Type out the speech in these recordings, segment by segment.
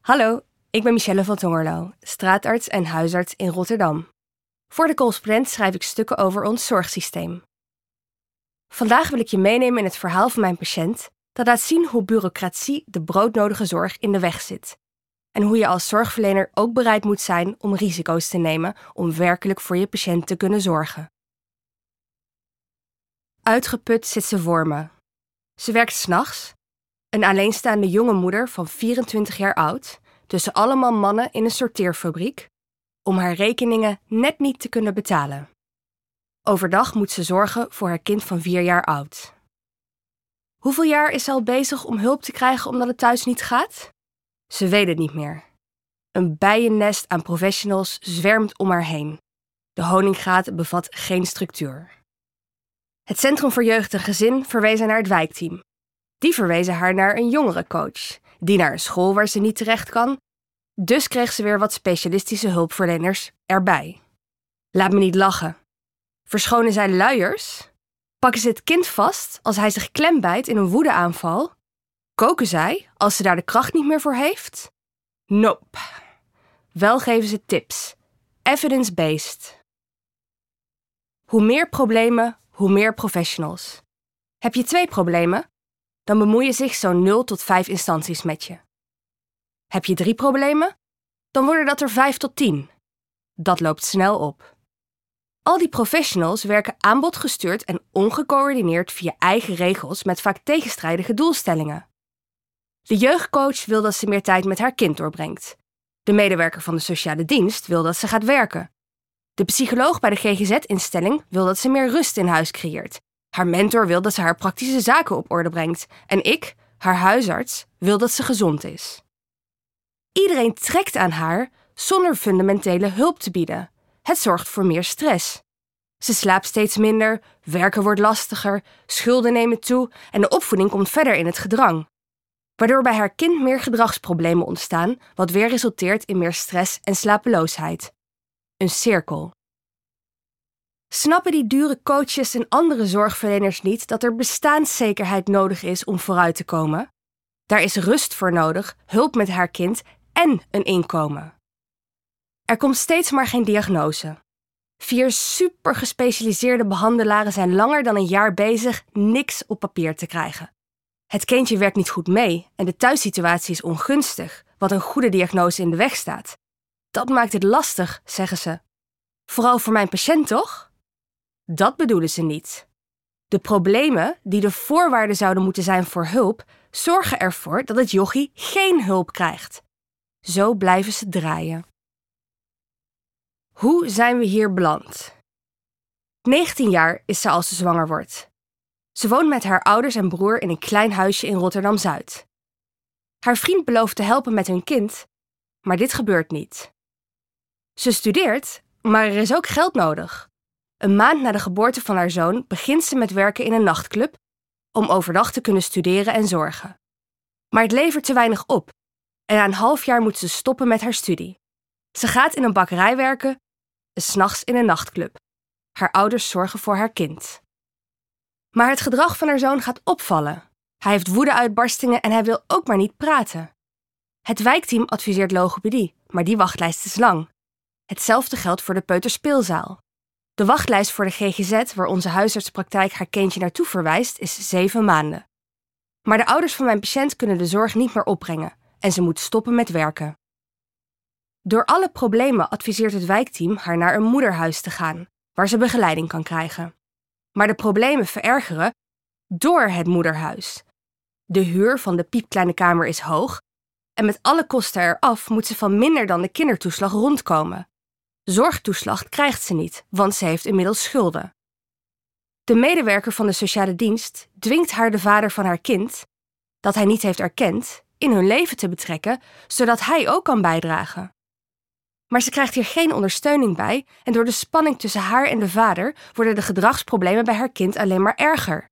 Hallo, ik ben Michelle van Tongerlo, straatarts en huisarts in Rotterdam. Voor de correspondent schrijf ik stukken over ons zorgsysteem. Vandaag wil ik je meenemen in het verhaal van mijn patiënt dat laat zien hoe bureaucratie de broodnodige zorg in de weg zit. En hoe je als zorgverlener ook bereid moet zijn om risico's te nemen om werkelijk voor je patiënt te kunnen zorgen. Uitgeput zit ze voor me. Ze werkt s'nachts, een alleenstaande jonge moeder van 24 jaar oud, tussen allemaal mannen in een sorteerfabriek, om haar rekeningen net niet te kunnen betalen. Overdag moet ze zorgen voor haar kind van 4 jaar oud. Hoeveel jaar is ze al bezig om hulp te krijgen omdat het thuis niet gaat? Ze weet het niet meer. Een bijennest aan professionals zwermt om haar heen. De honinggraat bevat geen structuur. Het Centrum voor Jeugd en Gezin verwees haar naar het wijkteam. Die verwezen haar naar een jongerencoach, die naar een school waar ze niet terecht kan. Dus kreeg ze weer wat specialistische hulpverleners erbij. Laat me niet lachen. Verschonen zij luiers? Pakken ze het kind vast als hij zich klembijt in een woedeaanval? Koken zij als ze daar de kracht niet meer voor heeft? Nope. Wel geven ze tips. Evidence-based. Hoe meer problemen, hoe meer professionals. Heb je twee problemen? Dan bemoeien zich zo'n 0 tot 5 instanties met je. Heb je drie problemen? Dan worden dat er 5 tot 10. Dat loopt snel op. Al die professionals werken aanbodgestuurd en ongecoördineerd via eigen regels met vaak tegenstrijdige doelstellingen. De jeugdcoach wil dat ze meer tijd met haar kind doorbrengt. De medewerker van de sociale dienst wil dat ze gaat werken. De psycholoog bij de GGZ-instelling wil dat ze meer rust in huis creëert. Haar mentor wil dat ze haar praktische zaken op orde brengt. En ik, haar huisarts, wil dat ze gezond is. Iedereen trekt aan haar zonder fundamentele hulp te bieden. Het zorgt voor meer stress. Ze slaapt steeds minder, werken wordt lastiger, schulden nemen toe en de opvoeding komt verder in het gedrang. Waardoor bij haar kind meer gedragsproblemen ontstaan, wat weer resulteert in meer stress en slapeloosheid. Een cirkel. Snappen die dure coaches en andere zorgverleners niet dat er bestaanszekerheid nodig is om vooruit te komen? Daar is rust voor nodig, hulp met haar kind en een inkomen. Er komt steeds maar geen diagnose. Vier super gespecialiseerde behandelaren zijn langer dan een jaar bezig niks op papier te krijgen. Het kindje werkt niet goed mee en de thuissituatie is ongunstig, wat een goede diagnose in de weg staat. Dat maakt het lastig, zeggen ze. Vooral voor mijn patiënt, toch? Dat bedoelen ze niet. De problemen, die de voorwaarden zouden moeten zijn voor hulp, zorgen ervoor dat het jochie geen hulp krijgt. Zo blijven ze draaien. Hoe zijn we hier beland? 19 jaar is ze als ze zwanger wordt. Ze woont met haar ouders en broer in een klein huisje in Rotterdam Zuid. Haar vriend belooft te helpen met hun kind, maar dit gebeurt niet. Ze studeert, maar er is ook geld nodig. Een maand na de geboorte van haar zoon begint ze met werken in een nachtclub om overdag te kunnen studeren en zorgen. Maar het levert te weinig op en na een half jaar moet ze stoppen met haar studie. Ze gaat in een bakkerij werken en s'nachts in een nachtclub. Haar ouders zorgen voor haar kind. Maar het gedrag van haar zoon gaat opvallen. Hij heeft woedeuitbarstingen en hij wil ook maar niet praten. Het wijkteam adviseert logopedie, maar die wachtlijst is lang. Hetzelfde geldt voor de peuterspeelzaal. De wachtlijst voor de GGZ, waar onze huisartspraktijk haar kindje naartoe verwijst, is zeven maanden. Maar de ouders van mijn patiënt kunnen de zorg niet meer opbrengen en ze moet stoppen met werken. Door alle problemen adviseert het wijkteam haar naar een moederhuis te gaan, waar ze begeleiding kan krijgen. Maar de problemen verergeren door het moederhuis. De huur van de piepkleine kamer is hoog en met alle kosten eraf moet ze van minder dan de kindertoeslag rondkomen. Zorgtoeslag krijgt ze niet, want ze heeft inmiddels schulden. De medewerker van de sociale dienst dwingt haar de vader van haar kind, dat hij niet heeft erkend, in hun leven te betrekken, zodat hij ook kan bijdragen. Maar ze krijgt hier geen ondersteuning bij en door de spanning tussen haar en de vader worden de gedragsproblemen bij haar kind alleen maar erger.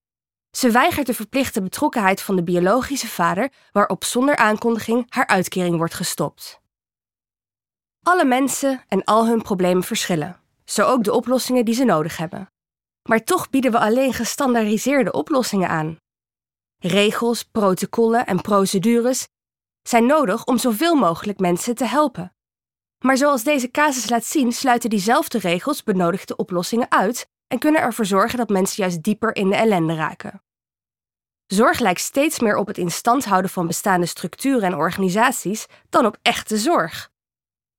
Ze weigert de verplichte betrokkenheid van de biologische vader, waarop zonder aankondiging haar uitkering wordt gestopt. Alle mensen en al hun problemen verschillen, zo ook de oplossingen die ze nodig hebben. Maar toch bieden we alleen gestandaardiseerde oplossingen aan. Regels, protocollen en procedures zijn nodig om zoveel mogelijk mensen te helpen. Maar zoals deze casus laat zien, sluiten diezelfde regels benodigde oplossingen uit en kunnen ervoor zorgen dat mensen juist dieper in de ellende raken. Zorg lijkt steeds meer op het in stand houden van bestaande structuren en organisaties dan op echte zorg.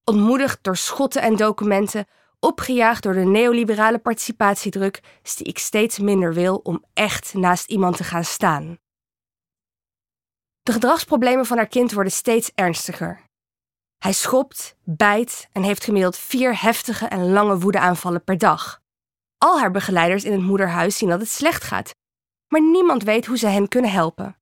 Ontmoedigd door schotten en documenten, opgejaagd door de neoliberale participatiedruk, zie ik steeds minder wil om echt naast iemand te gaan staan. De gedragsproblemen van haar kind worden steeds ernstiger. Hij schopt, bijt en heeft gemiddeld vier heftige en lange woedeaanvallen per dag. Al haar begeleiders in het moederhuis zien dat het slecht gaat, maar niemand weet hoe ze hen kunnen helpen.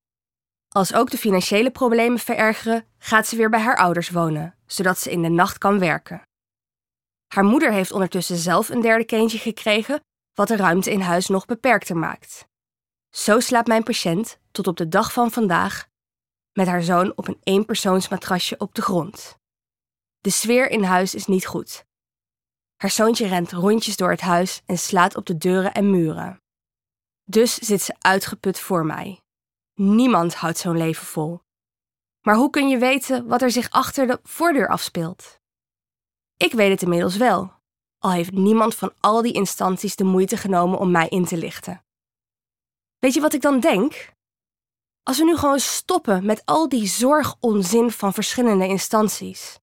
Als ook de financiële problemen verergeren, gaat ze weer bij haar ouders wonen, zodat ze in de nacht kan werken. Haar moeder heeft ondertussen zelf een derde kindje gekregen, wat de ruimte in huis nog beperkter maakt. Zo slaapt mijn patiënt tot op de dag van vandaag met haar zoon op een eenpersoonsmatrasje op de grond. De sfeer in huis is niet goed. Haar zoontje rent rondjes door het huis en slaat op de deuren en muren. Dus zit ze uitgeput voor mij. Niemand houdt zo'n leven vol. Maar hoe kun je weten wat er zich achter de voordeur afspeelt? Ik weet het inmiddels wel, al heeft niemand van al die instanties de moeite genomen om mij in te lichten. Weet je wat ik dan denk? Als we nu gewoon stoppen met al die zorgonzin van verschillende instanties.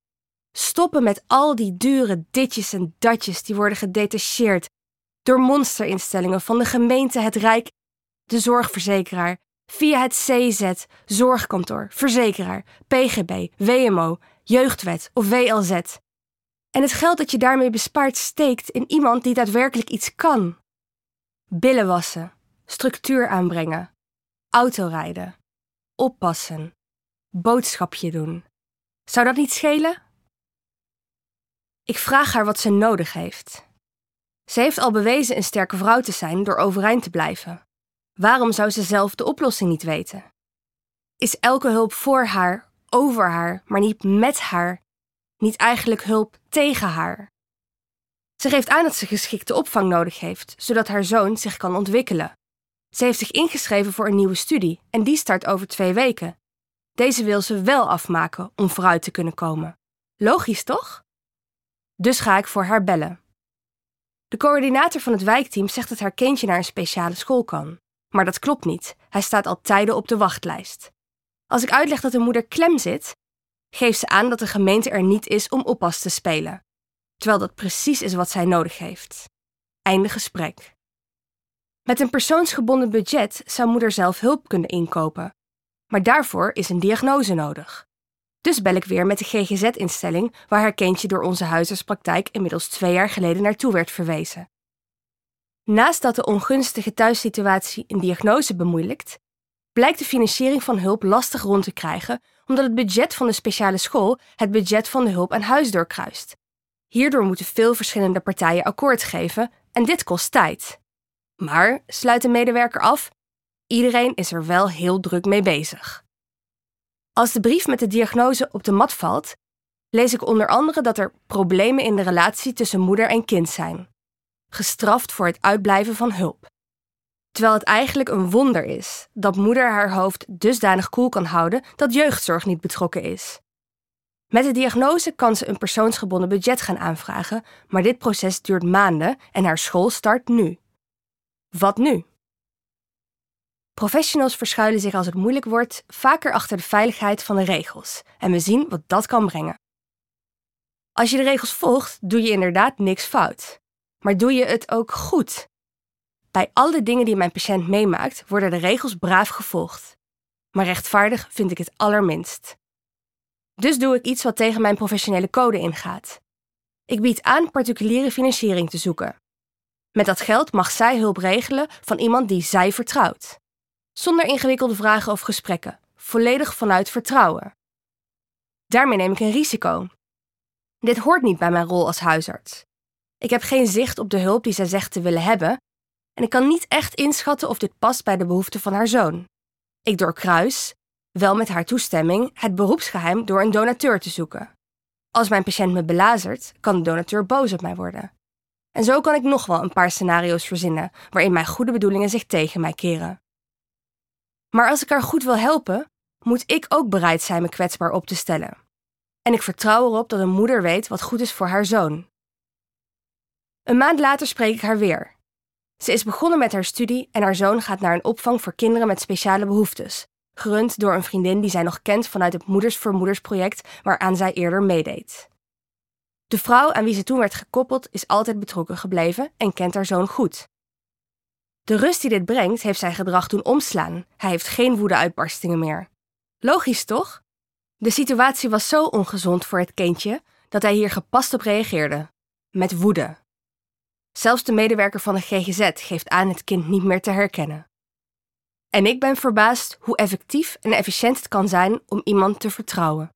Stoppen met al die dure ditjes en datjes die worden gedetacheerd door monsterinstellingen van de gemeente, het Rijk, de zorgverzekeraar, via het CZ, zorgkantoor, verzekeraar, PGB, WMO, jeugdwet of WLZ. En het geld dat je daarmee bespaart steekt in iemand die daadwerkelijk iets kan. Billen wassen, structuur aanbrengen, autorijden, oppassen, boodschapje doen. Zou dat niet schelen? Ik vraag haar wat ze nodig heeft. Ze heeft al bewezen een sterke vrouw te zijn door overeind te blijven. Waarom zou ze zelf de oplossing niet weten? Is elke hulp voor haar, over haar, maar niet met haar, niet eigenlijk hulp tegen haar? Ze geeft aan dat ze geschikte opvang nodig heeft, zodat haar zoon zich kan ontwikkelen. Ze heeft zich ingeschreven voor een nieuwe studie en die start over twee weken. Deze wil ze wel afmaken om vooruit te kunnen komen. Logisch toch? Dus ga ik voor haar bellen. De coördinator van het wijkteam zegt dat haar kindje naar een speciale school kan. Maar dat klopt niet. Hij staat al tijden op de wachtlijst. Als ik uitleg dat de moeder klem zit, geeft ze aan dat de gemeente er niet is om oppas te spelen. Terwijl dat precies is wat zij nodig heeft. Einde gesprek. Met een persoonsgebonden budget zou moeder zelf hulp kunnen inkopen. Maar daarvoor is een diagnose nodig. Dus bel ik weer met de GGZ-instelling waar haar kindje door onze huisartspraktijk inmiddels twee jaar geleden naartoe werd verwezen. Naast dat de ongunstige thuissituatie een diagnose bemoeilijkt, blijkt de financiering van hulp lastig rond te krijgen omdat het budget van de speciale school het budget van de hulp aan huis doorkruist. Hierdoor moeten veel verschillende partijen akkoord geven en dit kost tijd. Maar, sluit de medewerker af, iedereen is er wel heel druk mee bezig. Als de brief met de diagnose op de mat valt, lees ik onder andere dat er problemen in de relatie tussen moeder en kind zijn. Gestraft voor het uitblijven van hulp. Terwijl het eigenlijk een wonder is dat moeder haar hoofd dusdanig koel kan houden dat jeugdzorg niet betrokken is. Met de diagnose kan ze een persoonsgebonden budget gaan aanvragen, maar dit proces duurt maanden en haar school start nu. Wat nu? Professionals verschuilen zich als het moeilijk wordt vaker achter de veiligheid van de regels en we zien wat dat kan brengen. Als je de regels volgt, doe je inderdaad niks fout. Maar doe je het ook goed? Bij alle dingen die mijn patiënt meemaakt, worden de regels braaf gevolgd. Maar rechtvaardig vind ik het allerminst. Dus doe ik iets wat tegen mijn professionele code ingaat. Ik bied aan particuliere financiering te zoeken. Met dat geld mag zij hulp regelen van iemand die zij vertrouwt. Zonder ingewikkelde vragen of gesprekken, volledig vanuit vertrouwen. Daarmee neem ik een risico. Dit hoort niet bij mijn rol als huisarts. Ik heb geen zicht op de hulp die zij zegt te willen hebben en ik kan niet echt inschatten of dit past bij de behoeften van haar zoon. Ik doorkruis, wel met haar toestemming, het beroepsgeheim door een donateur te zoeken. Als mijn patiënt me belazert, kan de donateur boos op mij worden. En zo kan ik nog wel een paar scenario's verzinnen waarin mijn goede bedoelingen zich tegen mij keren. Maar als ik haar goed wil helpen, moet ik ook bereid zijn me kwetsbaar op te stellen. En ik vertrouw erop dat een moeder weet wat goed is voor haar zoon. Een maand later spreek ik haar weer. Ze is begonnen met haar studie en haar zoon gaat naar een opvang voor kinderen met speciale behoeftes, gerund door een vriendin die zij nog kent vanuit het Moeders voor Moeders project waaraan zij eerder meedeed. De vrouw aan wie ze toen werd gekoppeld is altijd betrokken gebleven en kent haar zoon goed. De rust die dit brengt, heeft zijn gedrag doen omslaan. Hij heeft geen woede-uitbarstingen meer. Logisch toch? De situatie was zo ongezond voor het kindje dat hij hier gepast op reageerde. Met woede. Zelfs de medewerker van de GGZ geeft aan het kind niet meer te herkennen. En ik ben verbaasd hoe effectief en efficiënt het kan zijn om iemand te vertrouwen.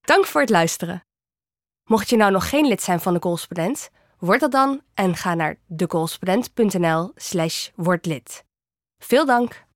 Dank voor het luisteren. Mocht je nou nog geen lid zijn van de correspondent, word dat dan en ga naar decorrespondent.nl/slash wordlid. Veel dank!